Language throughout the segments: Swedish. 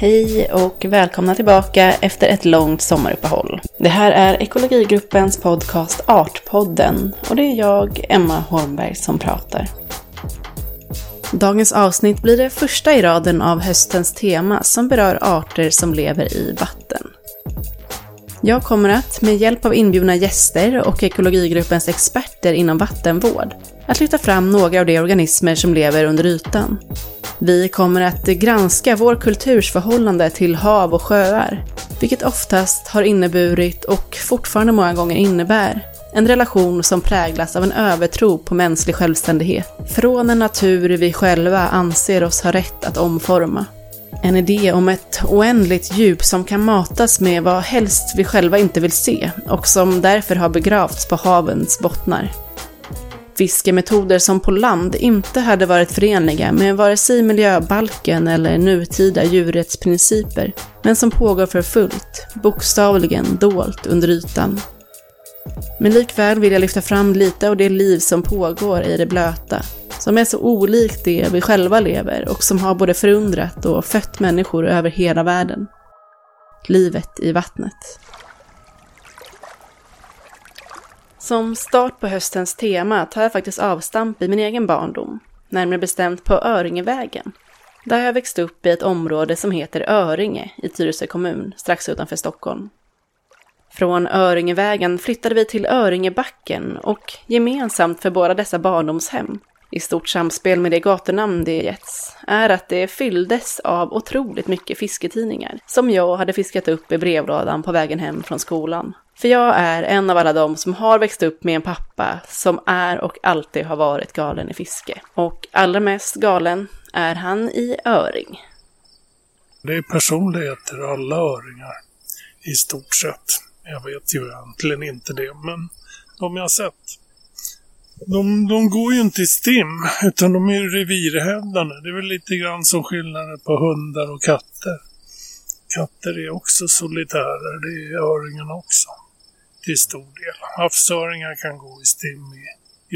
Hej och välkomna tillbaka efter ett långt sommaruppehåll. Det här är ekologigruppens podcast Artpodden och det är jag, Emma Holmberg, som pratar. Dagens avsnitt blir det första i raden av höstens tema som berör arter som lever i vatten. Jag kommer att, med hjälp av inbjudna gäster och ekologigruppens experter inom vattenvård, att lyfta fram några av de organismer som lever under ytan. Vi kommer att granska vår kulturs förhållande till hav och sjöar, vilket oftast har inneburit och fortfarande många gånger innebär en relation som präglas av en övertro på mänsklig självständighet, från en natur vi själva anser oss ha rätt att omforma. En idé om ett oändligt djup som kan matas med vad helst vi själva inte vill se och som därför har begravts på havens bottnar. Fiskemetoder som på land inte hade varit förenliga med vare sig miljöbalken eller nutida djurrättsprinciper, men som pågår för fullt, bokstavligen dolt under ytan. Men likväl vill jag lyfta fram lite av det liv som pågår i det blöta, som är så olikt det vi själva lever och som har både förundrat och fött människor över hela världen. Livet i vattnet. Som start på höstens tema tar jag faktiskt avstamp i min egen barndom, närmare bestämt på Öringevägen, där jag växt upp i ett område som heter Öringe i Tyresö kommun, strax utanför Stockholm. Från Öringevägen flyttade vi till Öringebacken och gemensamt för båda dessa barndomshem, i stort samspel med det gatunamn det getts, är att det fylldes av otroligt mycket fisketidningar som jag hade fiskat upp i brevlådan på vägen hem från skolan. För jag är en av alla de som har växt upp med en pappa som är och alltid har varit galen i fiske. Och allra mest galen är han i öring. Det är personligheter, alla öringar, i stort sett. Jag vet ju egentligen inte det, men de jag har sett. De, de går ju inte i stim, utan de är revirhävdande. Det är väl lite grann som skillnaden på hundar och katter. Katter är också solitärer, det är öringarna också till stor del. Havsöringar kan gå i stim i,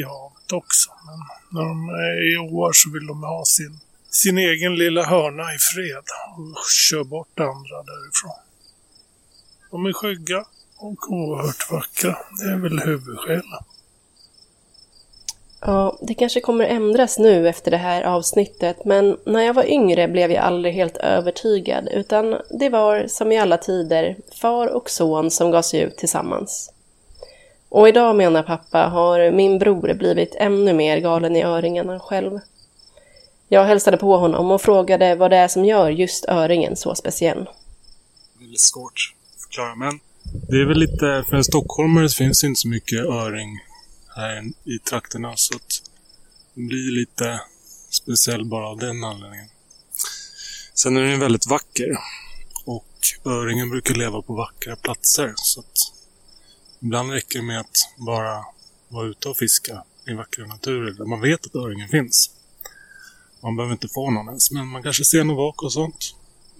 i havet också. Men när de är i åar så vill de ha sin, sin egen lilla hörna i fred och kör bort andra därifrån. De är skygga och oerhört vackra. Det är väl huvudskälen. Ja, det kanske kommer ändras nu efter det här avsnittet, men när jag var yngre blev jag aldrig helt övertygad, utan det var som i alla tider far och son som gav sig ut tillsammans. Och idag menar pappa har min bror blivit ännu mer galen i öringen än själv. Jag hälsade på honom och frågade vad det är som gör just öringen så speciell. Det är lite svårt att förklara, men det är väl lite, för en stockholmare så finns det inte så mycket öring här i trakterna så att den blir lite speciell bara av den anledningen. Sen är den väldigt vacker och öringen brukar leva på vackra platser så att ibland räcker det med att bara vara ute och fiska i vackra naturer där man vet att öringen finns. Man behöver inte få någon ens, men man kanske ser någon vak och sånt.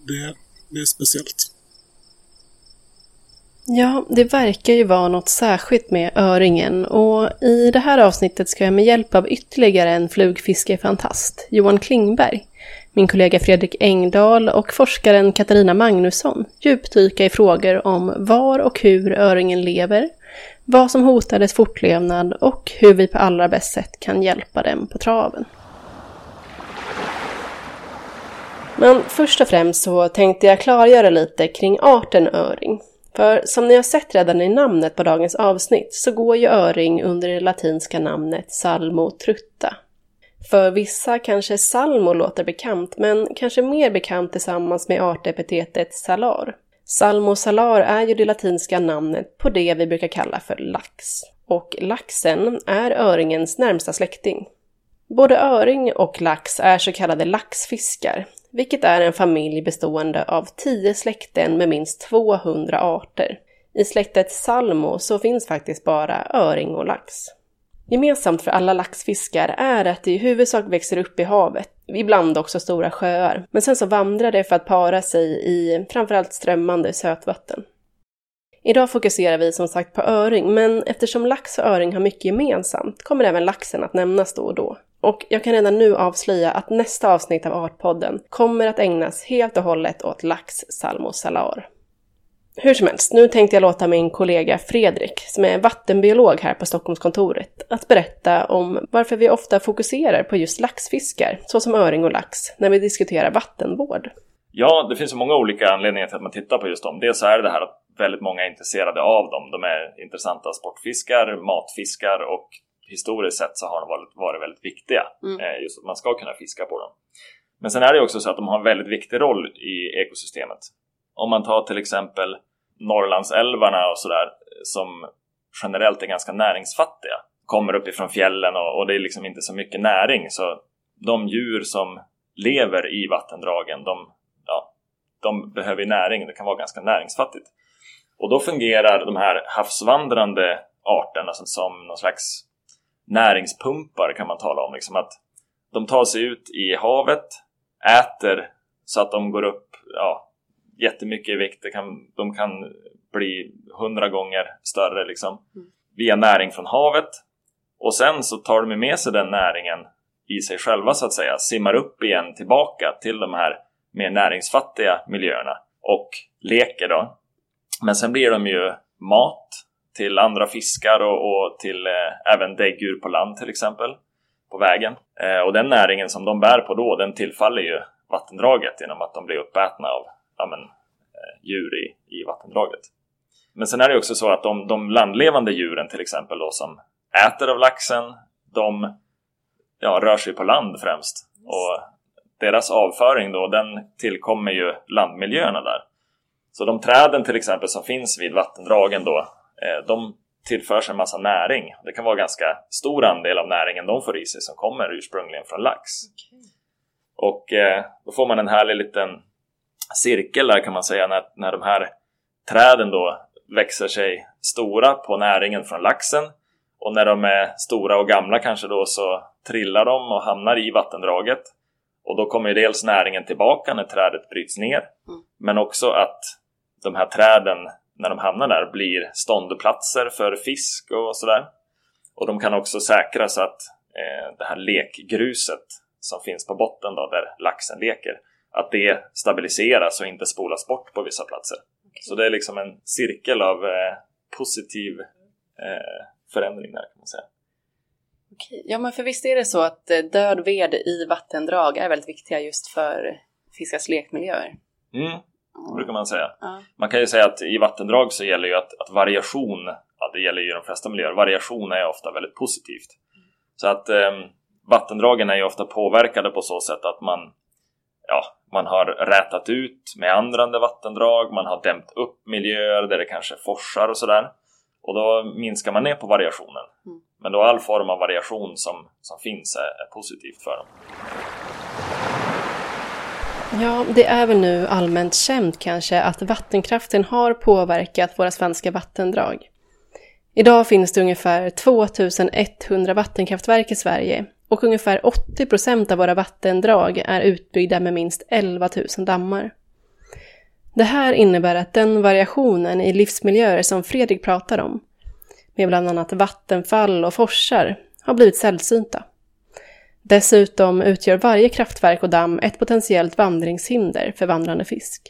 Det, det är speciellt. Ja, det verkar ju vara något särskilt med öringen och i det här avsnittet ska jag med hjälp av ytterligare en flugfiskefantast, Johan Klingberg, min kollega Fredrik Engdahl och forskaren Katarina Magnusson djupdyka i frågor om var och hur öringen lever, vad som hotar dess fortlevnad och hur vi på allra bäst sätt kan hjälpa den på traven. Men först och främst så tänkte jag klargöra lite kring arten öring för som ni har sett redan i namnet på dagens avsnitt så går ju öring under det latinska namnet Salmo trutta. För vissa kanske salmo låter bekant, men kanske mer bekant tillsammans med artepitetet salar. Salmo salar är ju det latinska namnet på det vi brukar kalla för lax. Och laxen är öringens närmsta släkting. Både öring och lax är så kallade laxfiskar, vilket är en familj bestående av tio släkten med minst 200 arter. I släktet Salmo så finns faktiskt bara öring och lax. Gemensamt för alla laxfiskar är att de i huvudsak växer upp i havet, ibland också stora sjöar, men sen så vandrar de för att para sig i framförallt strömmande sötvatten. Idag fokuserar vi som sagt på öring, men eftersom lax och öring har mycket gemensamt kommer även laxen att nämnas då och då. Och jag kan redan nu avslöja att nästa avsnitt av Artpodden kommer att ägnas helt och hållet åt lax salmosalar. Hur som helst, nu tänkte jag låta min kollega Fredrik, som är vattenbiolog här på Stockholmskontoret, att berätta om varför vi ofta fokuserar på just laxfiskar, såsom öring och lax, när vi diskuterar vattenvård. Ja, det finns så många olika anledningar till att man tittar på just dem. Dels är det det här att väldigt många är intresserade av dem. De är intressanta sportfiskar, matfiskar och historiskt sett så har de varit, varit väldigt viktiga. Mm. Eh, just att man ska kunna fiska på dem. Men sen är det också så att de har en väldigt viktig roll i ekosystemet. Om man tar till exempel Norrlandsälvarna och sådär som generellt är ganska näringsfattiga. Kommer uppifrån fjällen och, och det är liksom inte så mycket näring så de djur som lever i vattendragen de, ja, de behöver näring. Det kan vara ganska näringsfattigt. Och då fungerar de här havsvandrande arterna som, som någon slags näringspumpar kan man tala om. Liksom att de tar sig ut i havet, äter så att de går upp ja, jättemycket i vikt. Kan, de kan bli hundra gånger större liksom, mm. via näring från havet. Och sen så tar de med sig den näringen i sig själva så att säga, simmar upp igen tillbaka till de här mer näringsfattiga miljöerna och leker då. Men sen blir de ju mat till andra fiskar och, och till eh, även däggdjur på land till exempel på vägen. Eh, och den näringen som de bär på då den tillfaller ju vattendraget genom att de blir uppätna av ja, men, eh, djur i, i vattendraget. Men sen är det också så att de, de landlevande djuren till exempel då som äter av laxen de ja, rör sig på land främst. Och deras avföring då den tillkommer ju landmiljöerna där. Så de träden till exempel som finns vid vattendragen då de tillförs en massa näring. Det kan vara ganska stor andel av näringen de får i sig som kommer ursprungligen från lax. Okay. Och eh, då får man en härlig liten cirkel där kan man säga när, när de här träden då växer sig stora på näringen från laxen och när de är stora och gamla kanske då så trillar de och hamnar i vattendraget och då kommer ju dels näringen tillbaka när trädet bryts ner mm. men också att de här träden när de hamnar där blir ståndplatser för fisk och sådär. Och de kan också säkra så att eh, det här lekgruset som finns på botten då, där laxen leker, att det stabiliseras och inte spolas bort på vissa platser. Okay. Så det är liksom en cirkel av eh, positiv eh, förändring där kan man säga. Okej, ja men för visst är det så att eh, död ved i vattendrag är väldigt viktiga just för fiskars lekmiljöer? Mm, brukar man säga. Ja. Man kan ju säga att i vattendrag så gäller ju att, att variation, ja, det gäller ju de flesta miljöer, variation är ofta väldigt positivt. Mm. Så att eh, vattendragen är ju ofta påverkade på så sätt att man, ja, man har rätat ut meandrande vattendrag, man har dämt upp miljöer där det kanske forsar och sådär. Och då minskar man ner på variationen. Mm. Men då all form av variation som, som finns är, är positivt för dem. Ja, det är väl nu allmänt känt kanske att vattenkraften har påverkat våra svenska vattendrag. Idag finns det ungefär 2100 vattenkraftverk i Sverige och ungefär 80 procent av våra vattendrag är utbyggda med minst 11 000 dammar. Det här innebär att den variationen i livsmiljöer som Fredrik pratar om, med bland annat vattenfall och forsar, har blivit sällsynta. Dessutom utgör varje kraftverk och damm ett potentiellt vandringshinder för vandrande fisk.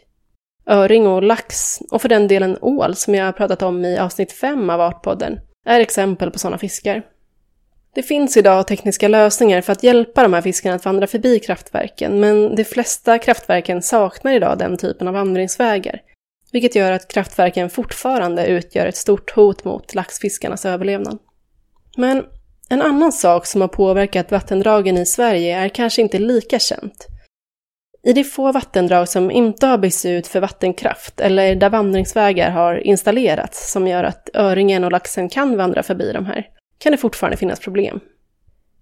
Öring och lax, och för den delen ål som jag pratat om i avsnitt 5 av Artpodden, är exempel på sådana fiskar. Det finns idag tekniska lösningar för att hjälpa de här fiskarna att vandra förbi kraftverken, men de flesta kraftverken saknar idag den typen av vandringsvägar, vilket gör att kraftverken fortfarande utgör ett stort hot mot laxfiskarnas överlevnad. Men en annan sak som har påverkat vattendragen i Sverige är kanske inte lika känt. I de få vattendrag som inte har byggts ut för vattenkraft eller där vandringsvägar har installerats som gör att öringen och laxen kan vandra förbi de här, kan det fortfarande finnas problem.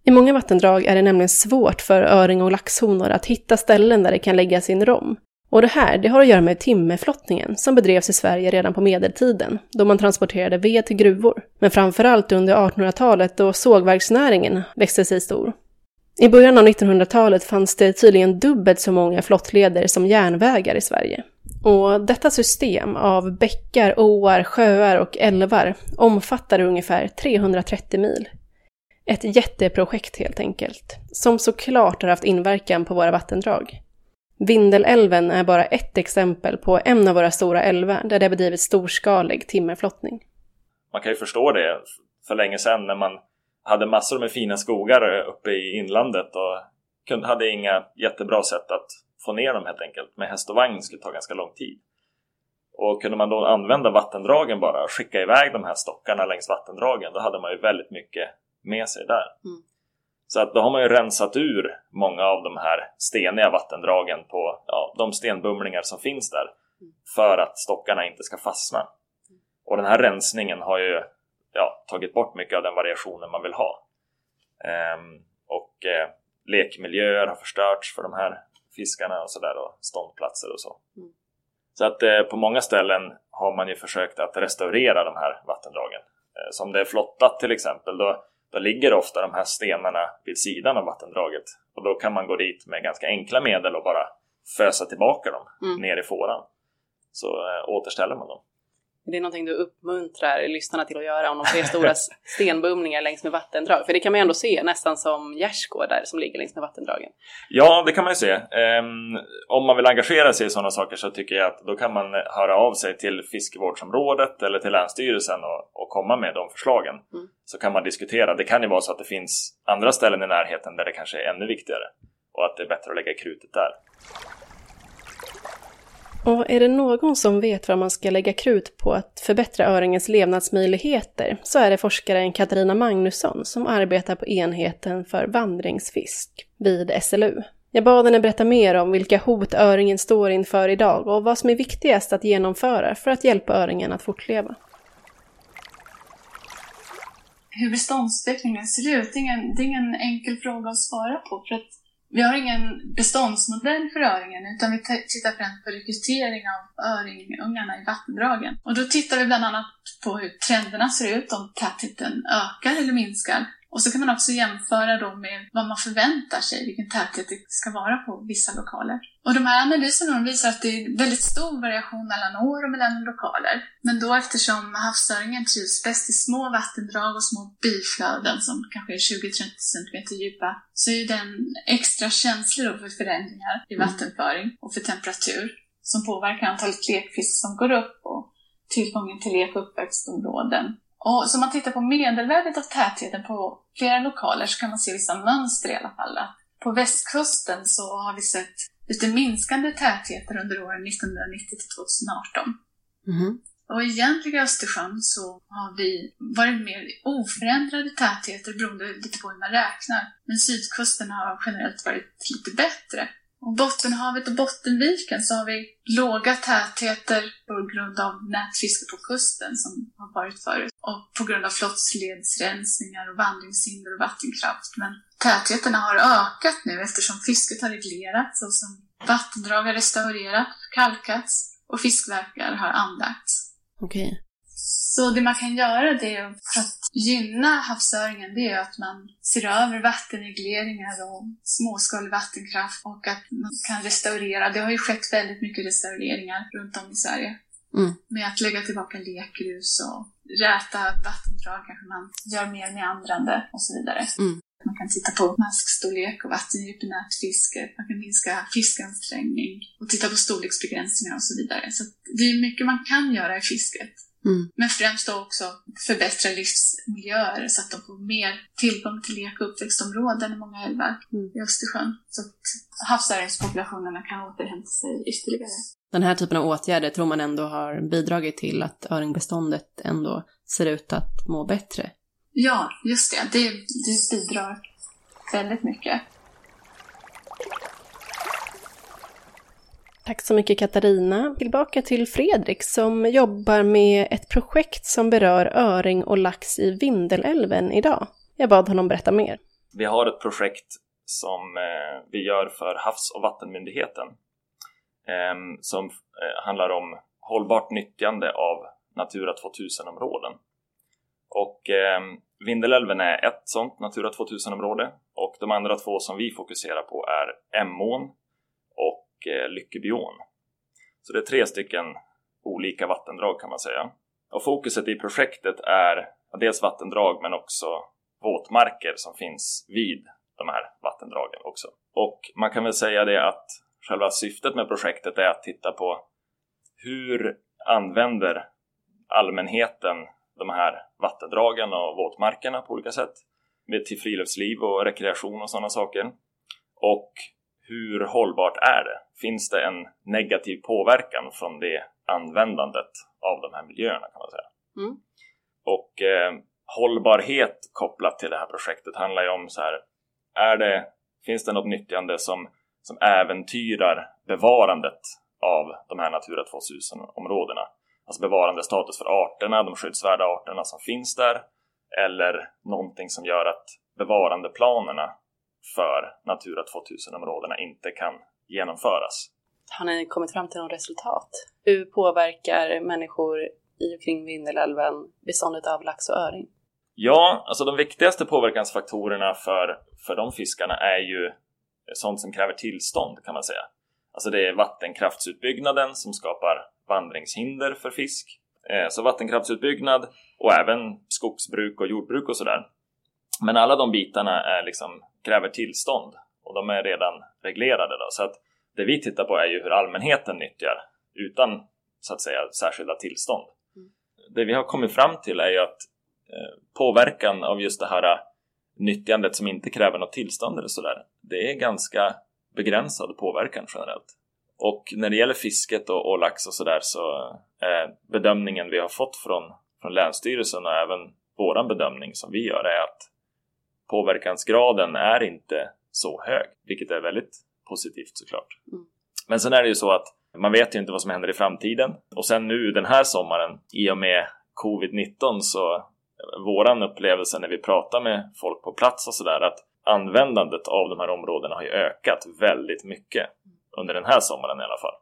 I många vattendrag är det nämligen svårt för öring och laxhonor att hitta ställen där de kan lägga sin rom, och det här det har att göra med timmerflottningen som bedrevs i Sverige redan på medeltiden, då man transporterade ved till gruvor. Men framförallt under 1800-talet då sågverksnäringen växte sig stor. I början av 1900-talet fanns det tydligen dubbelt så många flottleder som järnvägar i Sverige. Och detta system av bäckar, åar, sjöar och älvar omfattar ungefär 330 mil. Ett jätteprojekt helt enkelt, som såklart har haft inverkan på våra vattendrag. Vindelälven är bara ett exempel på en av våra stora älvar där det bedrivits storskalig timmerflottning. Man kan ju förstå det för länge sedan när man hade massor med fina skogar uppe i inlandet och hade inga jättebra sätt att få ner dem helt enkelt. Med häst och vagn skulle ta ganska lång tid. Och kunde man då använda vattendragen bara, skicka iväg de här stockarna längs vattendragen, då hade man ju väldigt mycket med sig där. Mm. Så att då har man ju rensat ur många av de här steniga vattendragen på ja, de stenbumlingar som finns där för att stockarna inte ska fastna. Och den här rensningen har ju ja, tagit bort mycket av den variationen man vill ha. Ehm, och eh, lekmiljöer har förstörts för de här fiskarna och sådär och ståndplatser och så. Mm. Så att eh, på många ställen har man ju försökt att restaurera de här vattendragen. Eh, som det är flottat till exempel, då, då ligger ofta de här stenarna vid sidan av vattendraget och då kan man gå dit med ganska enkla medel och bara fösa tillbaka dem mm. ner i fåran. Så äh, återställer man dem. Det är någonting du uppmuntrar lyssnarna till att göra om de ser stora stenbumlingar längs med vattendrag. För det kan man ju ändå se nästan som gärdsgårdar som ligger längs med vattendragen. Ja, det kan man ju se. Um, om man vill engagera sig i sådana saker så tycker jag att då kan man höra av sig till fiskevårdsområdet eller till Länsstyrelsen och, och komma med de förslagen. Mm. Så kan man diskutera. Det kan ju vara så att det finns andra ställen i närheten där det kanske är ännu viktigare och att det är bättre att lägga krutet där. Och är det någon som vet vad man ska lägga krut på att förbättra öringens levnadsmöjligheter så är det forskaren Katarina Magnusson som arbetar på enheten för vandringsfisk vid SLU. Jag bad henne berätta mer om vilka hot öringen står inför idag och vad som är viktigast att genomföra för att hjälpa öringen att fortleva. Hur beståndsutvecklingen ser ut, det är, ingen, det är ingen enkel fråga att svara på. För att vi har ingen beståndsmodell för öringen utan vi tittar främst på rekrytering av öringungarna i vattendragen. Och då tittar vi bland annat på hur trenderna ser ut, om tätheten ökar eller minskar. Och så kan man också jämföra då med vad man förväntar sig, vilken täthet det ska vara på vissa lokaler. Och de här analyserna visar att det är väldigt stor variation mellan år och mellan lokaler. Men då eftersom havsöringen trivs bäst i små vattendrag och små biflöden som kanske är 20-30 cm djupa, så är den extra känslig för förändringar i mm. vattenföring och för temperatur som påverkar antalet lekfisk som går upp och tillgången till lek och uppväxtområden och så om man tittar på medelvärdet av tätheten på flera lokaler så kan man se vissa mönster i alla fall. På västkusten så har vi sett lite minskande tätheter under åren 1990 till 2018. Mm. Och i egentliga Östersjön så har vi varit mer oförändrade tätheter beroende lite på hur man räknar. Men sydkusten har generellt varit lite bättre. Bottenhavet och Bottenviken så har vi låga tätheter på grund av nätfiske på kusten som har varit förut och på grund av flottsledsrensningar och vandringshinder och vattenkraft. Men tätheterna har ökat nu eftersom fisket har reglerats och som vattendrag har restaurerats, kalkats och fiskverkar har anlagts. Okej. Så det man kan göra det för att gynna havsöringen det är att man ser över vattenregleringar och småskalig vattenkraft och att man kan restaurera. Det har ju skett väldigt mycket restaureringar runt om i Sverige. Mm. Med att lägga tillbaka lekgrus och räta vattendrag kanske man gör mer meandrande och så vidare. Mm. Man kan titta på maskstorlek och vattendjup i nätfisket. Man kan minska fiskansträngning och titta på storleksbegränsningar och så vidare. Så det är mycket man kan göra i fisket. Mm. Men främst då också förbättra livsmiljöer så att de får mer tillgång till lek och uppväxtområden i många älvar mm. i Östersjön. Så att havsöringspopulationerna kan återhämta sig ytterligare. Den här typen av åtgärder tror man ändå har bidragit till att öringbeståndet ändå ser ut att må bättre? Ja, just det. Det, det bidrar väldigt mycket. Tack så mycket Katarina. Tillbaka till Fredrik som jobbar med ett projekt som berör öring och lax i Vindelälven idag. Jag bad honom berätta mer. Vi har ett projekt som eh, vi gör för Havs och vattenmyndigheten eh, som eh, handlar om hållbart nyttjande av Natura 2000-områden. Och Vindelälven är ett sådant Natura 2000-område och de andra två som vi fokuserar på är Emån Eh, Lyckebyån. Så det är tre stycken olika vattendrag kan man säga. Och fokuset i projektet är dels vattendrag men också våtmarker som finns vid de här vattendragen också. Och man kan väl säga det att själva syftet med projektet är att titta på hur använder allmänheten de här vattendragen och våtmarkerna på olika sätt till friluftsliv och rekreation och sådana saker. Och hur hållbart är det? Finns det en negativ påverkan från det användandet av de här miljöerna kan man säga. Mm. Och eh, hållbarhet kopplat till det här projektet handlar ju om så här, är det, finns det något nyttjande som, som äventyrar bevarandet av de här Natura 2000-områdena? Alltså bevarandestatus för arterna, de skyddsvärda arterna som finns där eller någonting som gör att bevarandeplanerna för Natura 2000-områdena inte kan genomföras. Har ni kommit fram till något resultat? Hur påverkar människor i och kring Vindelälven beståndet av lax och öring? Ja, alltså de viktigaste påverkansfaktorerna för, för de fiskarna är ju sånt som kräver tillstånd kan man säga. Alltså det är vattenkraftsutbyggnaden som skapar vandringshinder för fisk. Eh, så vattenkraftsutbyggnad och även skogsbruk och jordbruk och sådär. Men alla de bitarna är liksom, kräver tillstånd och de är redan reglerade. Då. Så att det vi tittar på är ju hur allmänheten nyttjar utan så att säga särskilda tillstånd. Mm. Det vi har kommit fram till är ju att eh, påverkan av just det här eh, nyttjandet som inte kräver något tillstånd eller sådär, det är ganska begränsad påverkan generellt. Och när det gäller fisket och, och lax och sådär så är bedömningen vi har fått från, från Länsstyrelsen och även våran bedömning som vi gör är att påverkansgraden är inte så hög, vilket är väldigt positivt såklart. Mm. Men sen är det ju så att man vet ju inte vad som händer i framtiden. Och sen nu den här sommaren, i och med covid-19 så våran upplevelse när vi pratar med folk på plats och sådär att användandet av de här områdena har ju ökat väldigt mycket under den här sommaren i alla fall.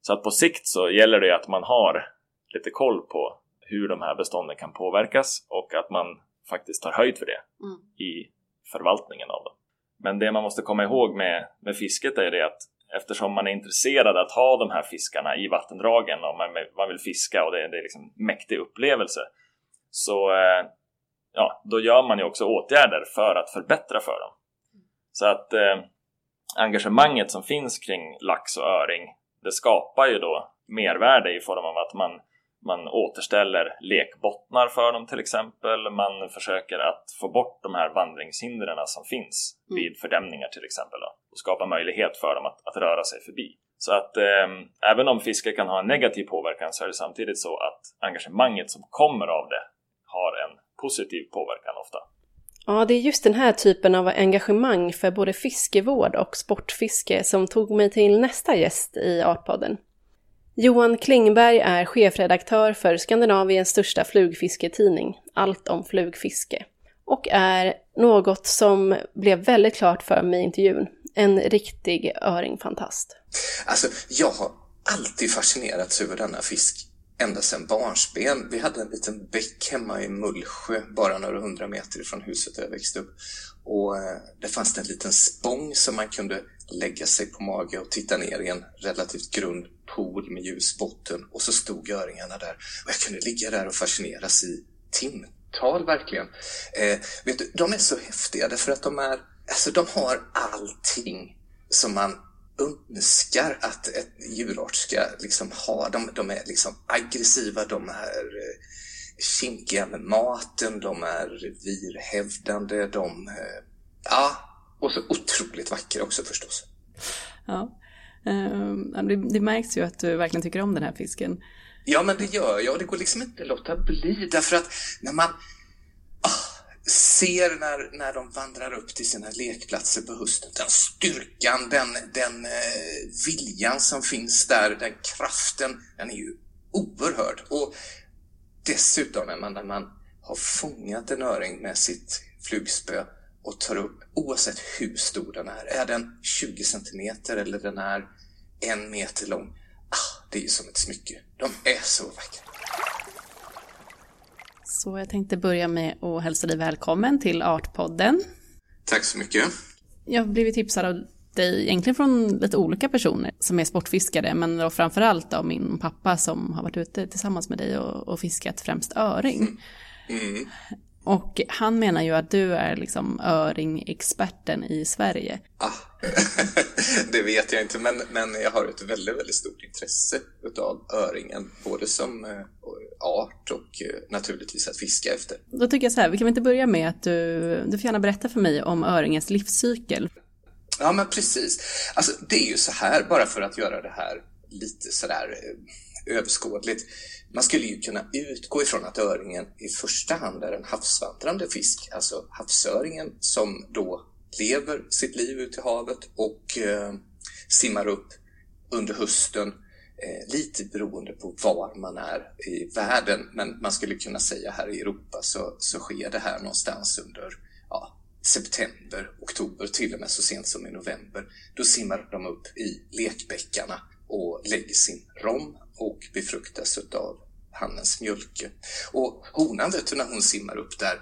Så att på sikt så gäller det att man har lite koll på hur de här bestånden kan påverkas och att man faktiskt tar höjd för det mm. i förvaltningen av dem. Men det man måste komma ihåg med, med fisket är det att eftersom man är intresserad att ha de här fiskarna i vattendragen och man, man vill fiska och det, det är liksom mäktig upplevelse så eh, ja, då gör man ju också åtgärder för att förbättra för dem. Så att eh, engagemanget som finns kring lax och öring det skapar ju då mervärde i form av att man man återställer lekbottnar för dem till exempel. Man försöker att få bort de här vandringshindren som finns mm. vid fördämningar till exempel då, och skapa möjlighet för dem att, att röra sig förbi. Så att eh, även om fiske kan ha en negativ påverkan så är det samtidigt så att engagemanget som kommer av det har en positiv påverkan ofta. Ja, det är just den här typen av engagemang för både fiskevård och sportfiske som tog mig till nästa gäst i Artpodden. Johan Klingberg är chefredaktör för Skandinaviens största flugfisketidning, Allt om flugfiske, och är något som blev väldigt klart för mig i intervjun, en riktig öringfantast. Alltså, jag har alltid fascinerats över denna fisk ända sedan barnsben. Vi hade en liten bäck hemma i Mullsjö, bara några hundra meter ifrån huset där jag växte upp. Och eh, det fanns en liten spång som man kunde lägga sig på mage och titta ner i en relativt grund pool med ljus botten och så stod öringarna där. Och jag kunde ligga där och fascineras i timtal verkligen. Eh, vet du, de är så häftiga därför att de är, alltså de har allting som man önskar att ett djurart ska liksom ha. De, de är liksom aggressiva, de är eh, kinkiga med maten, de är revirhävdande, de... Eh, ja, och så otroligt vackra också förstås. Ja. Uh, det, det, märks ju att du verkligen tycker om den här fisken. Ja, men det gör jag och det går liksom inte att låta bli därför att när man oh, ser när, när de vandrar upp till sina lekplatser på hösten, den styrkan, den, den eh, viljan som finns där, den kraften, den är ju oerhörd. Och dessutom när man, när man har fångat en öring med sitt flugspö och tar upp, oavsett hur stor den är. Är den 20 centimeter eller den är en meter lång? Ah, det är ju som ett smycke. De är så vackra. Så jag tänkte börja med att hälsa dig välkommen till Artpodden. Tack så mycket. Jag har blivit tipsad av dig egentligen från lite olika personer som är sportfiskare, men då framförallt av min pappa som har varit ute tillsammans med dig och, och fiskat främst öring. Mm. Och han menar ju att du är liksom öringexperten i Sverige. Ah, det vet jag inte, men, men jag har ett väldigt, väldigt stort intresse utav öringen, både som eh, art och eh, naturligtvis att fiska efter. Då tycker jag så här, vi kan väl inte börja med att du, du får gärna berätta för mig om öringens livscykel. Ja, men precis. Alltså, det är ju så här, bara för att göra det här lite sådär eh, överskådligt. Man skulle ju kunna utgå ifrån att öringen i första hand är en havsvandrande fisk, alltså havsöringen som då lever sitt liv ute i havet och eh, simmar upp under hösten, eh, lite beroende på var man är i världen. Men man skulle kunna säga här i Europa så, så sker det här någonstans under ja, september, oktober, till och med så sent som i november. Då simmar de upp i lekbäckarna och lägger sin rom och befruktas av hannens mjölke. Och honan, vet du, när hon simmar upp där,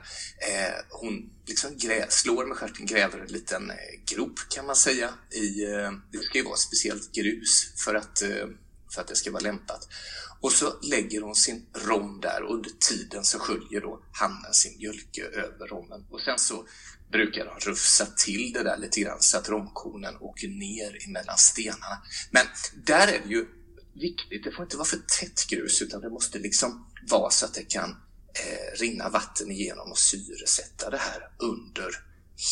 eh, hon liksom grä, slår med stjärten, gräver en liten eh, grop kan man säga. I, eh, det ska ju vara speciellt grus för att, eh, för att det ska vara lämpat. Och så lägger hon sin rom där och under tiden så sköljer då hannen sin mjölke över rommen. Och sen så brukar de rufsa till det där lite grann så att romkornen åker ner emellan stenarna. Men där är det ju viktigt, det får inte vara för tätt grus utan det måste liksom vara så att det kan eh, rinna vatten igenom och syresätta det här under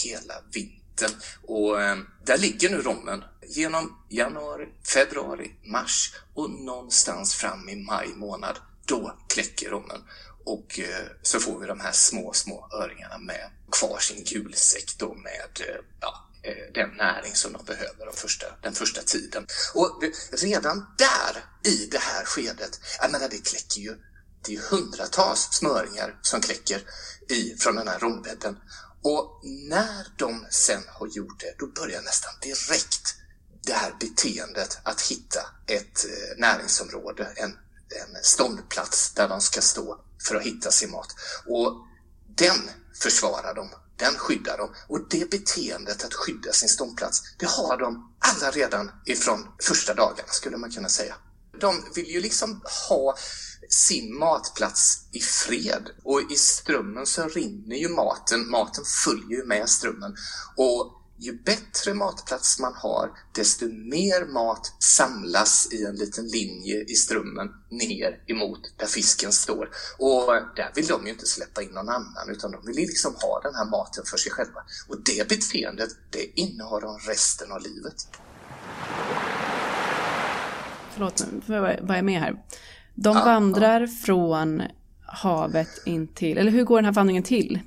hela vintern. Och eh, där ligger nu rommen genom januari, februari, mars och någonstans fram i maj månad. Då kläcker rommen och eh, så får vi de här små, små öringarna med kvar sin gulsäck då med eh, ja, Eh, den näring som de behöver den första, den första tiden. Och redan där, i det här skedet, jag menar det kläcker ju, det är hundratals smöringar som kläcker i, från den här rombädden. Och när de sen har gjort det, då börjar nästan direkt det här beteendet att hitta ett eh, näringsområde, en, en ståndplats där de ska stå för att hitta sin mat. Och den försvarar de den skyddar dem. Och det beteendet att skydda sin ståndplats, det har de alla redan ifrån första dagarna skulle man kunna säga. De vill ju liksom ha sin matplats i fred och i strömmen så rinner ju maten, maten följer ju med strömmen. Och ju bättre matplats man har, desto mer mat samlas i en liten linje i strömmen ner emot där fisken står. Och där vill de ju inte släppa in någon annan, utan de vill liksom ha den här maten för sig själva. Och det beteendet, det innehar de resten av livet. Förlåt, nu får jag vara med här. De ja, vandrar ja. från havet in till, eller hur går den här vandringen till?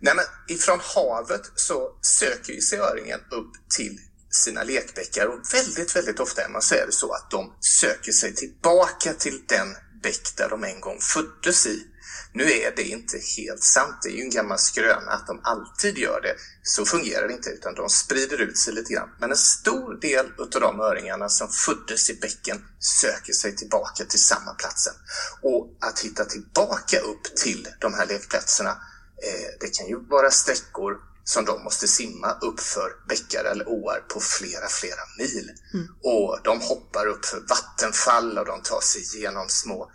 Nej, men ifrån havet så söker sig öringen upp till sina lekbäckar och väldigt, väldigt ofta Emma, så är det så att de söker sig tillbaka till den bäck där de en gång föddes i. Nu är det inte helt sant, det är ju en gammal skröna att de alltid gör det. Så fungerar det inte, utan de sprider ut sig lite grann. Men en stor del av de öringarna som föddes i bäcken söker sig tillbaka till samma platsen. Och att hitta tillbaka upp till de här lekplatserna, eh, det kan ju vara sträckor som de måste simma upp för bäckar eller åar på flera, flera mil. Mm. Och de hoppar upp för vattenfall och de tar sig igenom små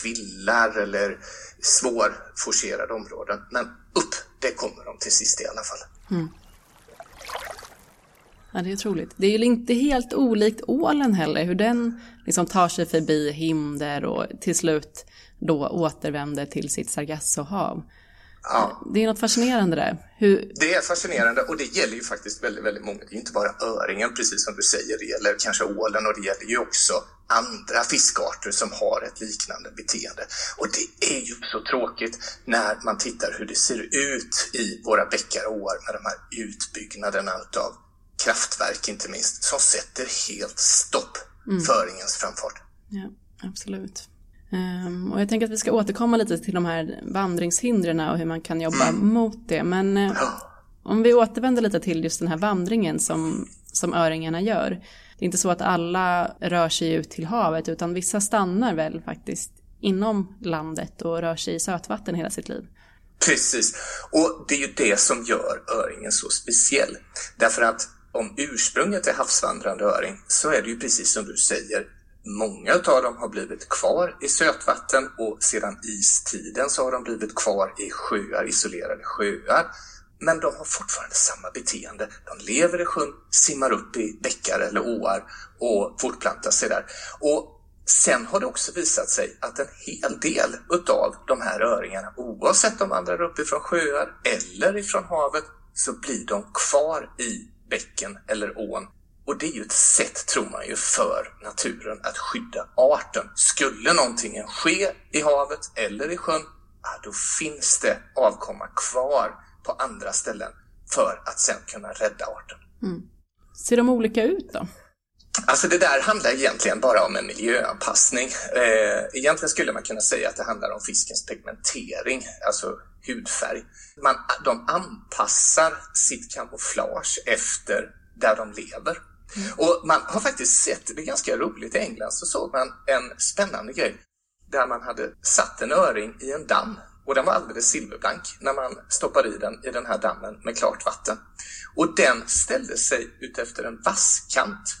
kvillar eller svårforcerade områden. Men upp, det kommer de till sist i alla fall. Mm. Ja, det är otroligt. Det är ju inte helt olikt ålen heller, hur den liksom tar sig förbi hinder och till slut då återvänder till sitt Sargassohav. Ja. Det är något fascinerande där. Hur... Det är fascinerande och det gäller ju faktiskt väldigt, väldigt många. Det är inte bara öringen, precis som du säger, det gäller kanske ålen och det gäller ju också andra fiskarter som har ett liknande beteende. Och det är ju så tråkigt när man tittar hur det ser ut i våra bäckar och åar med de här utbyggnaderna av kraftverk inte minst, som sätter helt stopp mm. för ingens framfart. Ja, absolut. Um, och jag tänker att vi ska återkomma lite till de här vandringshindren och hur man kan jobba mm. mot det. Men uh, om vi återvänder lite till just den här vandringen som, som öringarna gör. Det är inte så att alla rör sig ut till havet utan vissa stannar väl faktiskt inom landet och rör sig i sötvatten hela sitt liv. Precis, och det är ju det som gör öringen så speciell. Därför att om ursprunget är havsvandrande öring så är det ju precis som du säger Många av dem har blivit kvar i sötvatten och sedan istiden så har de blivit kvar i sjöar, isolerade sjöar. Men de har fortfarande samma beteende. De lever i sjön, simmar upp i bäckar eller åar och fortplantar sig där. Och Sen har det också visat sig att en hel del utav de här öringarna, oavsett om de vandrar upp ifrån sjöar eller ifrån havet, så blir de kvar i bäcken eller ån. Och det är ju ett sätt, tror man ju, för naturen att skydda arten. Skulle någonting ske i havet eller i sjön, då finns det avkomma kvar på andra ställen för att sen kunna rädda arten. Mm. Ser de olika ut då? Alltså det där handlar egentligen bara om en miljöanpassning. Eh, egentligen skulle man kunna säga att det handlar om fiskens pigmentering, alltså hudfärg. Man, de anpassar sitt kamouflage efter där de lever. Mm. Och man har faktiskt sett, det är ganska roligt, i England så såg man en spännande grej där man hade satt en öring i en damm och den var alldeles silverblank när man stoppade i den i den här dammen med klart vatten. Och den ställde sig utefter en vasskant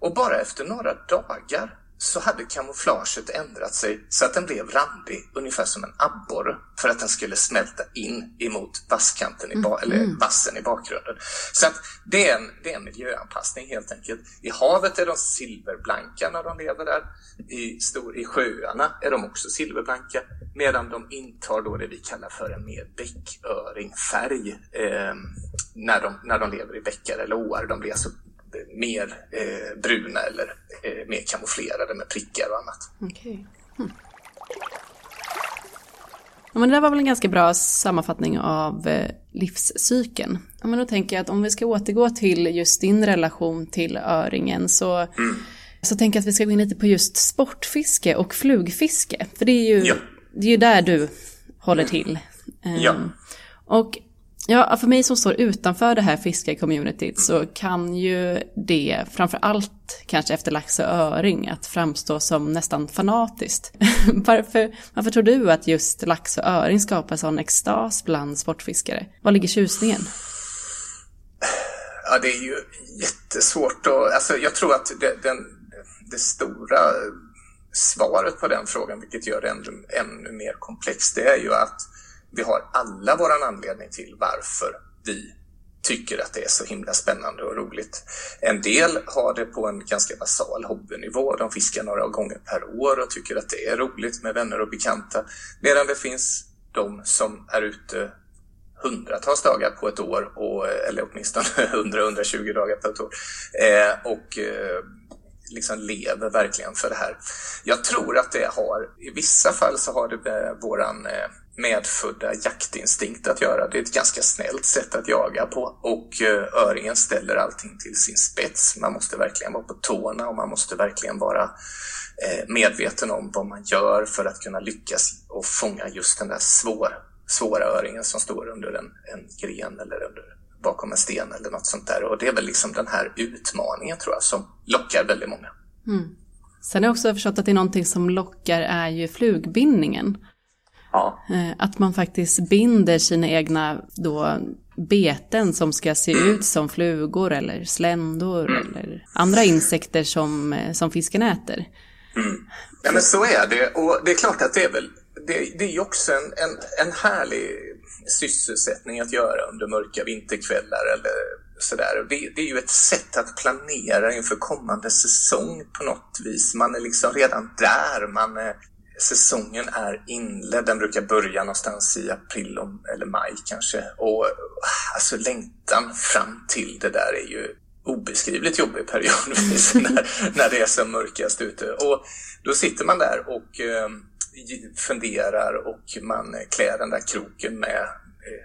och bara efter några dagar så hade kamouflaget ändrat sig så att den blev randig, ungefär som en abborre, för att den skulle smälta in emot vasskanten i ba- mm. eller vassen i bakgrunden. Så att det är, en, det är en miljöanpassning helt enkelt. I havet är de silverblanka när de lever där. I, stor, I sjöarna är de också silverblanka, medan de intar då det vi kallar för en mer bäcköringfärg eh, när, de, när de lever i bäckar eller åar. De blir alltså mer eh, bruna eller eh, mer kamouflerade med prickar och annat. Okay. Hm. Ja, men det där var väl en ganska bra sammanfattning av eh, livscykeln. Ja, men då tänker jag att om vi ska återgå till just din relation till öringen så, mm. så tänker jag att vi ska gå in lite på just sportfiske och flugfiske. För det är ju, ja. det är ju där du håller till. Ja. Um, och Ja, för mig som står utanför det här fiskarcommunityt så kan ju det, framför allt kanske efter lax och öring, att framstå som nästan fanatiskt. varför, varför tror du att just lax och öring skapar sån extas bland sportfiskare? Var ligger tjusningen? Ja, det är ju jättesvårt att... Alltså, jag tror att det, den, det stora svaret på den frågan, vilket gör det ännu, ännu mer komplext, det är ju att vi har alla våran anledning till varför vi tycker att det är så himla spännande och roligt. En del har det på en ganska basal hobbynivå. De fiskar några gånger per år och tycker att det är roligt med vänner och bekanta. Medan det finns de som är ute hundratals dagar på ett år, och, eller åtminstone 100-120 dagar på ett år. Eh, och eh, liksom lever verkligen för det här. Jag tror att det har, i vissa fall så har det med våran eh, medfödda jaktinstinkt att göra. Det är ett ganska snällt sätt att jaga på och eh, öringen ställer allting till sin spets. Man måste verkligen vara på tårna och man måste verkligen vara eh, medveten om vad man gör för att kunna lyckas och fånga just den där svår, svåra öringen som står under en, en gren eller under, bakom en sten eller något sånt där. Och det är väl liksom den här utmaningen tror jag som lockar väldigt många. Mm. Sen har jag också förstått att det är någonting som lockar är ju flugbindningen. Ja. Eh, att man faktiskt binder sina egna då beten som ska se ut som flugor eller sländor mm. eller andra insekter som, eh, som fisken äter. Mm. Ja men så är det och det är klart att det är väl det, det är ju också en, en, en härlig sysselsättning att göra under mörka vinterkvällar eller sådär. Det, det är ju ett sätt att planera inför kommande säsong på något vis. Man är liksom redan där. Man är, säsongen är inledd. Den brukar börja någonstans i april eller maj kanske. Och alltså längtan fram till det där är ju obeskrivligt jobbig periodvis när, när det är som mörkast ute. Och då sitter man där och eh, funderar och man klär den där kroken med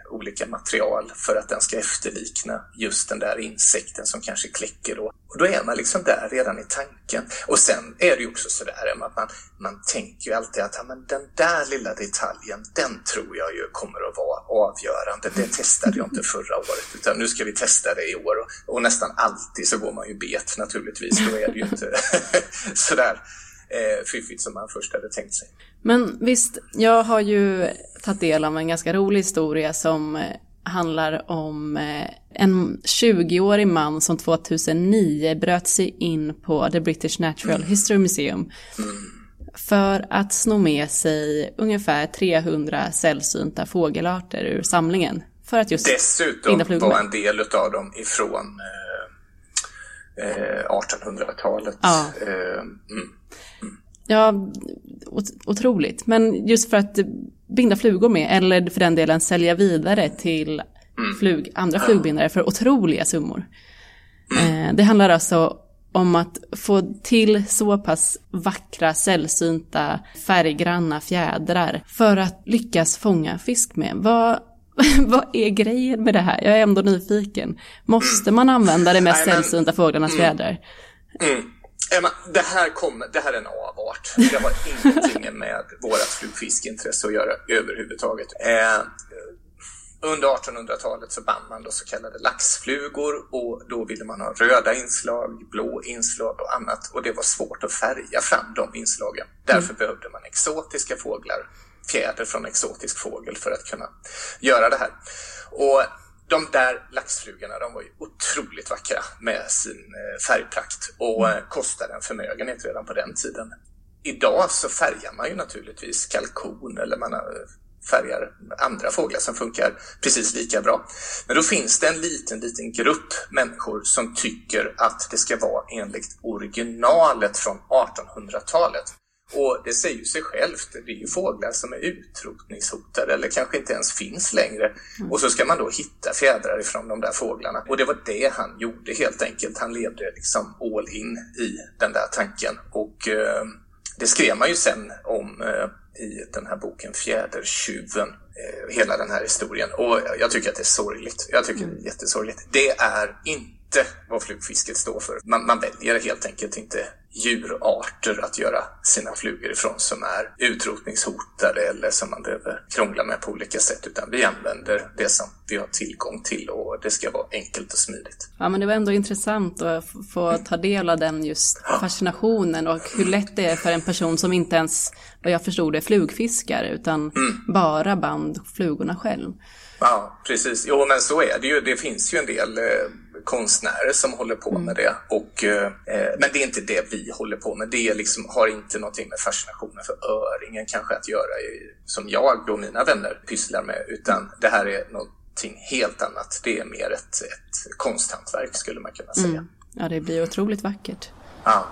olika material för att den ska efterlikna just den där insekten som kanske kläcker då. Och då är man liksom där redan i tanken. Och sen är det ju också sådär att man, man tänker ju alltid att ja, men den där lilla detaljen, den tror jag ju kommer att vara avgörande. Det testade jag inte förra året, utan nu ska vi testa det i år. Och, och nästan alltid så går man ju bet naturligtvis. Då är det ju inte sådär eh, fiffigt som man först hade tänkt sig. Men visst, jag har ju tagit del av en ganska rolig historia som eh, handlar om eh, en 20-årig man som 2009 bröt sig in på The British Natural History Museum för att sno med sig ungefär 300 sällsynta fågelarter ur samlingen. För att just Dessutom var en del av dem ifrån eh, eh, 1800-talet. Ja. Eh, mm. Ja, otroligt. Men just för att binda flugor med, eller för den delen sälja vidare till flug, andra flugbindare för otroliga summor. Eh, det handlar alltså om att få till så pass vackra, sällsynta, färggranna fjädrar för att lyckas fånga fisk med. Vad, vad är grejen med det här? Jag är ändå nyfiken. Måste man använda de mest sällsynta fåglarnas fjädrar? Mm. Emma, det här, kommer, det här är en avart. Det har ingenting med vårt flugfiskeintresse att göra överhuvudtaget. Eh, under 1800-talet så band man då så kallade laxflugor och då ville man ha röda inslag, blå inslag och annat och det var svårt att färga fram de inslagen. Därför behövde man exotiska fåglar, fjäder från exotisk fågel för att kunna göra det här. Och de där laxflugorna de var ju otroligt vackra med sin eh, färgprakt och eh, kostade en förmögenhet redan på den tiden. Idag så färgar man ju naturligtvis kalkon eller man eh, färgar andra fåglar som funkar precis lika bra. Men då finns det en liten, liten grupp människor som tycker att det ska vara enligt originalet från 1800-talet. Och det säger ju sig självt, det är ju fåglar som är utrotningshotade eller kanske inte ens finns längre. Och så ska man då hitta fjädrar ifrån de där fåglarna. Och det var det han gjorde helt enkelt. Han levde liksom all in i den där tanken. Och eh, det skrev man ju sen om eh, i den här boken Fjädertjuven, eh, hela den här historien. Och jag tycker att det är sorgligt. Jag tycker det är jättesorgligt. Det är inte vad flugfisket står för. Man, man väljer helt enkelt inte djurarter att göra sina flugor ifrån som är utrotningshotade eller som man behöver krångla med på olika sätt utan vi använder det som vi har tillgång till och det ska vara enkelt och smidigt. Ja, men det var ändå intressant att få ta del av den just fascinationen och hur lätt det är för en person som inte ens, vad jag förstod det, flugfiskar utan bara band flugorna själv. Ja, precis. Jo, men så är det ju. Det finns ju en del eh, konstnärer som håller på med det. Och, eh, men det är inte det vi håller på med. Det liksom, har inte någonting med fascinationen för öringen kanske att göra, som jag och mina vänner pysslar med, utan det här är någonting helt annat. Det är mer ett, ett konsthantverk skulle man kunna säga. Ja, det blir otroligt vackert. Ja.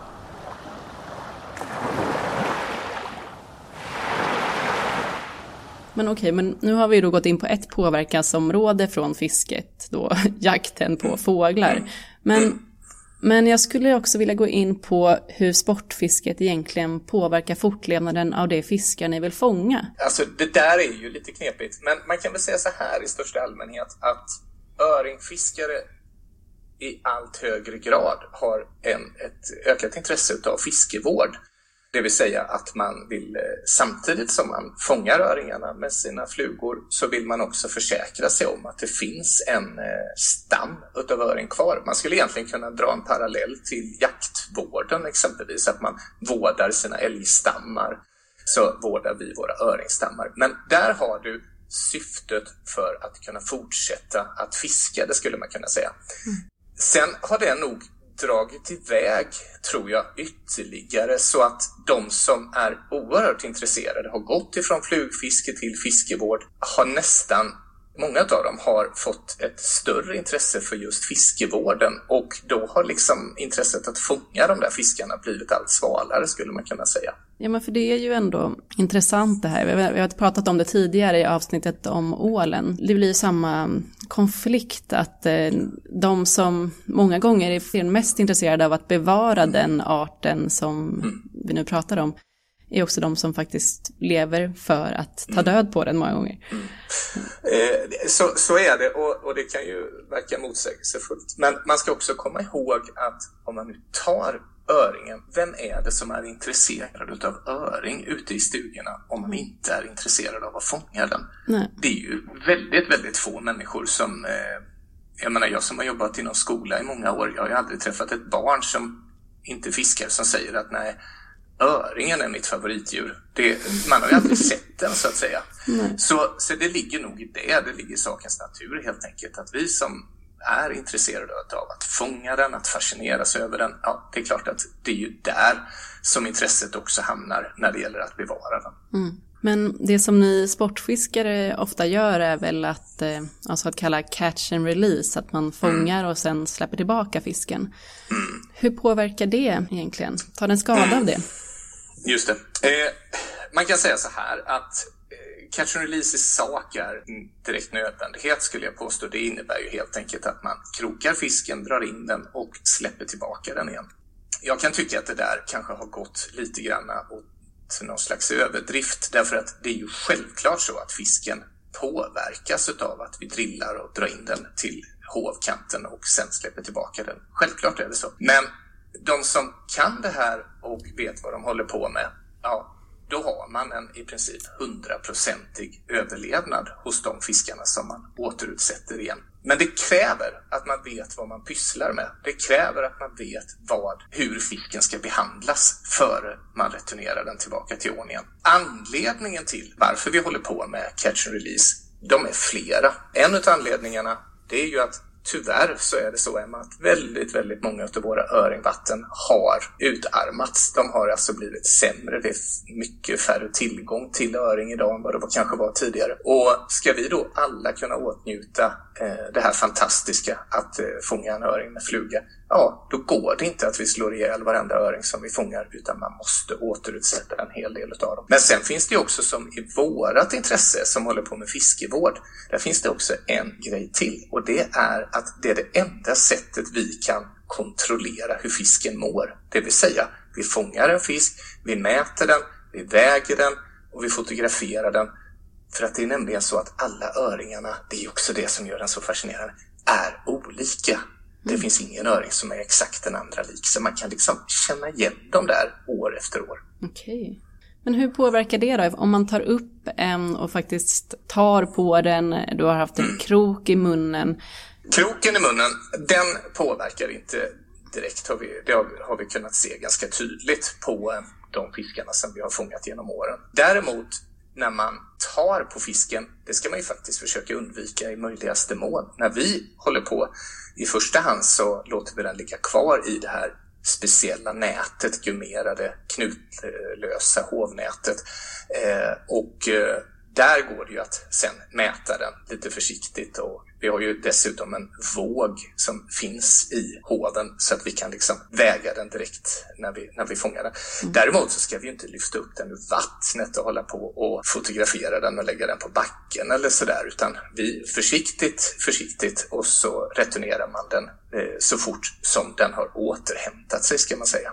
Men okej, men nu har vi då gått in på ett påverkansområde från fisket, då jakten på fåglar. Men, men jag skulle också vilja gå in på hur sportfisket egentligen påverkar fortlevnaden av det fiskar ni vill fånga. Alltså det där är ju lite knepigt, men man kan väl säga så här i största allmänhet att öringfiskare i allt högre grad har en, ett ökat intresse av fiskevård. Det vill säga att man vill, eh, samtidigt som man fångar öringarna med sina flugor, så vill man också försäkra sig om att det finns en eh, stam utav öring kvar. Man skulle egentligen kunna dra en parallell till jaktvården exempelvis, att man vårdar sina älgstammar så vårdar vi våra öringstammar. Men där har du syftet för att kunna fortsätta att fiska, det skulle man kunna säga. Sen har det nog dragit iväg, tror jag, ytterligare så att de som är oerhört intresserade har gått ifrån flugfiske till fiskevård, har nästan Många av dem har fått ett större intresse för just fiskevården och då har liksom intresset att fånga de där fiskarna blivit allt svalare skulle man kunna säga. Ja, men för det är ju ändå intressant det här. Vi har, pratat om det tidigare i avsnittet om ålen. Det blir ju samma konflikt att eh, de som många gånger är mest intresserade av att bevara den arten som vi nu pratar om är också de som faktiskt lever för att ta död på den många gånger. Eh, så, så är det och, och det kan ju verka motsägelsefullt. Men man ska också komma ihåg att om man nu tar öringen, vem är det som är intresserad av öring ute i stugorna om man inte är intresserad av att fånga den? Nej. Det är ju väldigt, väldigt få människor som... Eh, jag menar, jag som har jobbat inom skola i många år, jag har ju aldrig träffat ett barn som inte fiskar som säger att nej, öringen är mitt favoritdjur. Det, man har ju aldrig sett den så att säga. Så, så det ligger nog i det, det ligger i sakens natur helt enkelt. Att vi som är intresserade av att fånga den, att fascineras över den, ja, det är klart att det är ju där som intresset också hamnar när det gäller att bevara den. Mm. Men det som ni sportfiskare ofta gör är väl att, eh, alltså att kalla catch and release, att man fångar och sen släpper tillbaka fisken. Mm. Hur påverkar det egentligen? Tar den skada av det? Just det. Eh, man kan säga så här att catch and release i sak är en direkt nödvändighet skulle jag påstå. Det innebär ju helt enkelt att man krokar fisken, drar in den och släpper tillbaka den igen. Jag kan tycka att det där kanske har gått lite grann åt någon slags överdrift därför att det är ju självklart så att fisken påverkas av att vi drillar och drar in den till hovkanten och sen släpper tillbaka den. Självklart är det så. Men de som kan det här och vet vad de håller på med, ja, då har man en i princip hundraprocentig överlevnad hos de fiskarna som man återutsätter igen. Men det kräver att man vet vad man pysslar med. Det kräver att man vet vad, hur fisken ska behandlas före man returnerar den tillbaka till ån igen. Anledningen till varför vi håller på med catch and release, de är flera. En av anledningarna, det är ju att tyvärr så är det så Emma att väldigt, väldigt många av våra öringvatten har utarmats. De har alltså blivit sämre. Det är mycket färre tillgång till öring idag än vad det kanske var tidigare. Och ska vi då alla kunna åtnjuta eh, det här fantastiska att eh, fånga en öring med fluga, ja, då går det inte att vi slår ihjäl varenda öring som vi fångar, utan man måste återutsätta en hel del av dem. Men sen finns det också som i vårat intresse som håller på med fiskevård, där finns det också en grej till och det är att det är det enda sättet vi kan kontrollera hur fisken mår. Det vill säga, vi fångar en fisk, vi mäter den, vi väger den och vi fotograferar den. För att det är nämligen så att alla öringarna, det är också det som gör den så fascinerande, är olika. Det finns ingen öring som är exakt den andra lik, så man kan liksom känna igen dem där år efter år. Okej. Men hur påverkar det då? Om man tar upp en och faktiskt tar på den, du har haft en mm. krok i munnen, Kroken i munnen, den påverkar inte direkt. Har vi, det har, vi kunnat se ganska tydligt på de fiskarna som vi har fångat genom åren. Däremot när man tar på fisken, det ska man ju faktiskt försöka undvika i möjligaste mån. När vi håller på, i första hand så låter vi den ligga kvar i det här speciella nätet, gummerade, knutlösa hovnätet. Eh, och eh, där går det ju att sen mäta den lite försiktigt och vi har ju dessutom en våg som finns i hoven så att vi kan liksom väga den direkt när vi, när vi fångar den. Mm. Däremot så ska vi ju inte lyfta upp den ur vattnet och hålla på och fotografera den och lägga den på backen eller sådär utan vi försiktigt, försiktigt och så returnerar man den eh, så fort som den har återhämtat sig ska man säga.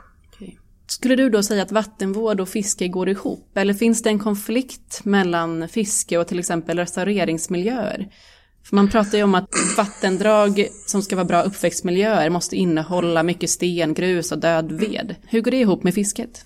Skulle du då säga att vattenvård och fiske går ihop? Eller finns det en konflikt mellan fiske och till exempel restaureringsmiljöer? För man pratar ju om att vattendrag som ska vara bra uppväxtmiljöer måste innehålla mycket sten, grus och död ved. Hur går det ihop med fisket?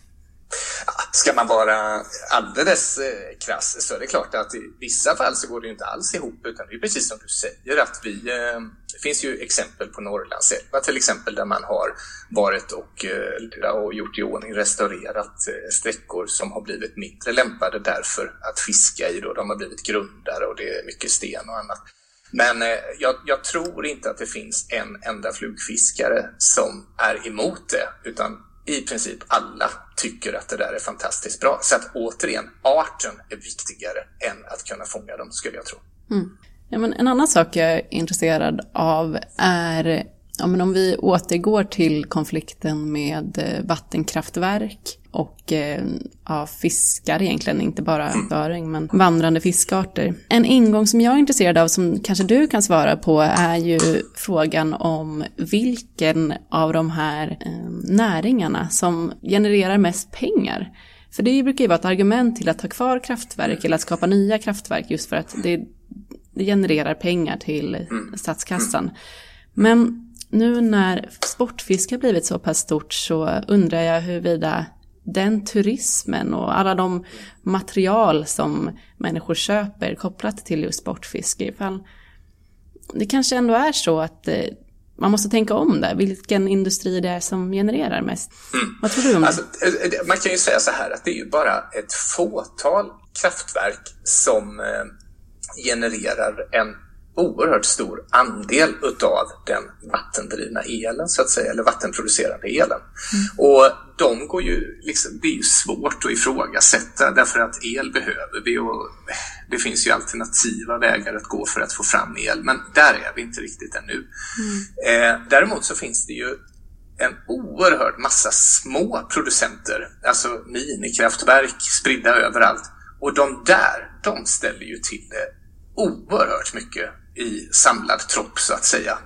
Ska man vara alldeles eh, krass så är det klart att i vissa fall så går det inte alls ihop utan det är precis som du säger att vi, eh, det finns ju exempel på Norrlandsälvar till exempel där man har varit och, eh, och gjort i ordning, restaurerat sträckor som har blivit mindre lämpade därför att fiska i då, de har blivit grundare och det är mycket sten och annat. Men eh, jag, jag, tror inte att det finns en enda flugfiskare som är emot det, utan i princip alla tycker att det där är fantastiskt bra. Så att återigen, arten är viktigare än att kunna fånga dem, skulle jag tro. Mm. Ja, men en annan sak jag är intresserad av är ja, men om vi återgår till konflikten med eh, vattenkraftverk och eh, ja, fiskar egentligen, inte bara öring, men vandrande fiskarter. En ingång som jag är intresserad av, som kanske du kan svara på, är ju frågan om vilken av de här eh, näringarna som genererar mest pengar. För det brukar ju vara ett argument till att ha kvar kraftverk eller att skapa nya kraftverk just för att det, det genererar pengar till statskassan. Men nu när sportfiske har blivit så pass stort så undrar jag huruvida den turismen och alla de material som människor köper kopplat till just sportfiske, ifall det kanske ändå är så att eh, man måste tänka om där, vilken industri det är som genererar mest. Mm. Vad tror du om det? Alltså, eh, eh, man kan ju säga så här att det är ju bara ett fåtal kraftverk som genererar en oerhört stor andel utav den vattendrivna elen, så att säga, eller vattenproducerande elen. Mm. Och de går ju, liksom, det är ju svårt att ifrågasätta därför att el behöver vi och det finns ju alternativa vägar att gå för att få fram el, men där är vi inte riktigt ännu. Mm. Eh, däremot så finns det ju en oerhörd massa små producenter, alltså minikraftverk spridda överallt. Och de där, de ställer ju till det oerhört mycket i samlad tropp så att säga.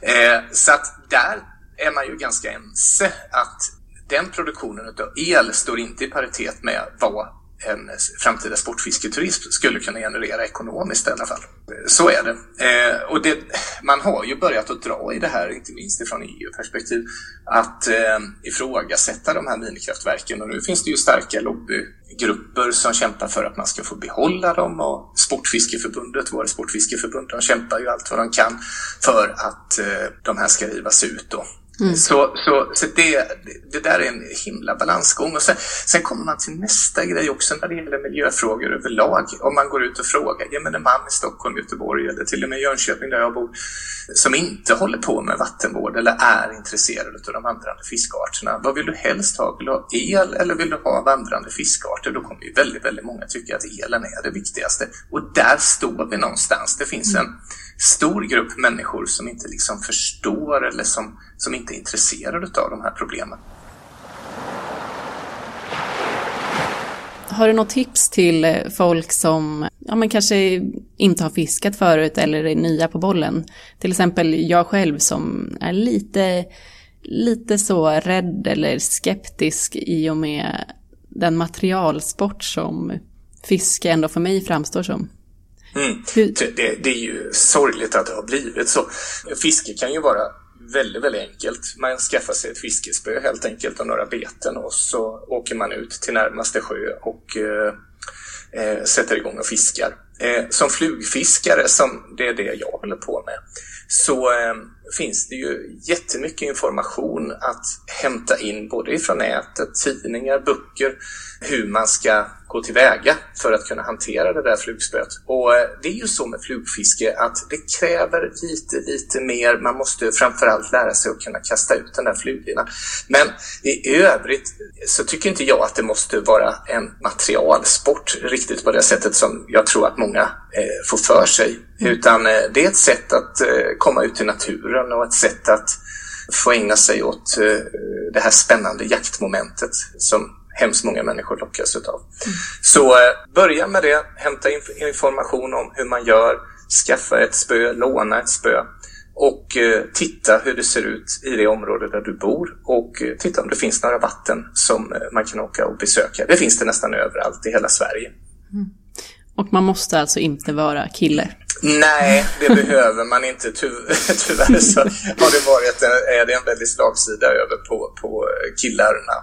Eh, så att där är man ju ganska ense att den produktionen av el står inte i paritet med vad en framtida sportfisketurism skulle kunna generera ekonomiskt i alla fall. Så är det. Eh, och det, man har ju börjat att dra i det här, inte minst ifrån EU-perspektiv, att eh, ifrågasätta de här minikraftverken. Och nu finns det ju starka lobbygrupper som kämpar för att man ska få behålla dem och Sportfiskeförbundet, våra sportfiskeförbund, de kämpar ju allt vad de kan för att eh, de här ska rivas ut. Då. Mm. Så, så, så det, det där är en himla balansgång. Och sen, sen kommer man till nästa grej också när det gäller miljöfrågor överlag. Om man går ut och frågar gemene man i Stockholm, Göteborg eller till och med Jönköping där jag bor som inte håller på med vattenvård eller är intresserade av de vandrande fiskarterna. Vad vill du helst ha? Vill du ha el eller vill du ha vandrande fiskarter? Då kommer ju väldigt, väldigt många tycka att elen är det viktigaste. Och där står vi någonstans. Det finns en stor grupp människor som inte liksom förstår eller som, som inte är intresserade av de här problemen. Har du något tips till eh, folk som ja, men kanske inte har fiskat förut eller är nya på bollen? Till exempel jag själv som är lite, lite så rädd eller skeptisk i och med den materialsport som fiske ändå för mig framstår som. Mm. Det, det, är ju sorgligt att det har blivit så. Fiske kan ju vara väldigt, väldigt enkelt. Man skaffar sig ett fiskespö helt enkelt och några beten och så åker man ut till närmaste sjö och eh, eh, sätter igång och fiskar. Eh, som flugfiskare, som det är det jag håller på med, så eh, finns det ju jättemycket information att hämta in både ifrån nätet, tidningar, böcker, hur man ska gå tillväga för att kunna hantera det där flugspöet. Och eh, det är ju så med flugfiske att det kräver lite, lite mer. Man måste framförallt lära sig att kunna kasta ut den där fluglinan. Men i övrigt så tycker inte jag att det måste vara en materialsport riktigt på det sättet som jag tror att många eh, får för sig. Utan eh, det är ett sätt att eh, komma ut i naturen och ett sätt att få ägna sig åt eh, det här spännande jaktmomentet som hemskt många människor lockas utav. Mm. Så eh, börja med det, hämta information om hur man gör, skaffa ett spö, låna ett spö och eh, titta hur det ser ut i det område där du bor och eh, titta om det finns några vatten som man kan åka och besöka. Det finns det nästan överallt i hela Sverige. Mm. Och man måste alltså inte vara kille? Nej, det behöver man inte. Ty tyvärr så har det varit en, är det en väldigt slagsida över på, på killarna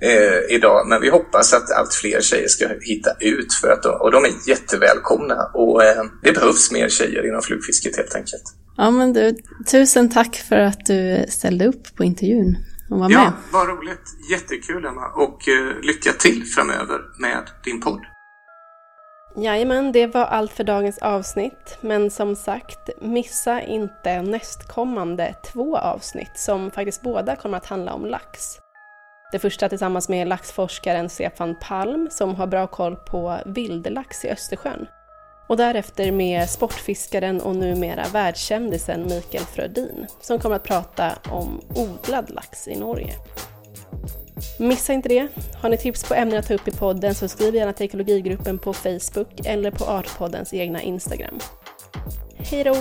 eh, idag. Men vi hoppas att allt fler tjejer ska hitta ut för att de, och de är jättevälkomna och eh, det behövs mer tjejer inom flugfisket helt enkelt. Ja men du, tusen tack för att du ställde upp på intervjun och var med. Ja, vad roligt. Jättekul Emma och eh, lycka till framöver med din podd. Jajamän, det var allt för dagens avsnitt. Men som sagt, missa inte nästkommande två avsnitt som faktiskt båda kommer att handla om lax. Det första tillsammans med laxforskaren Stefan Palm som har bra koll på vildlax i Östersjön. Och därefter med sportfiskaren och numera världskändisen Mikael Frödin som kommer att prata om odlad lax i Norge. Missa inte det! Har ni tips på ämnen att ta upp i podden så skriv gärna till ekologigruppen på Facebook eller på Artpoddens egna Instagram. Hejdå!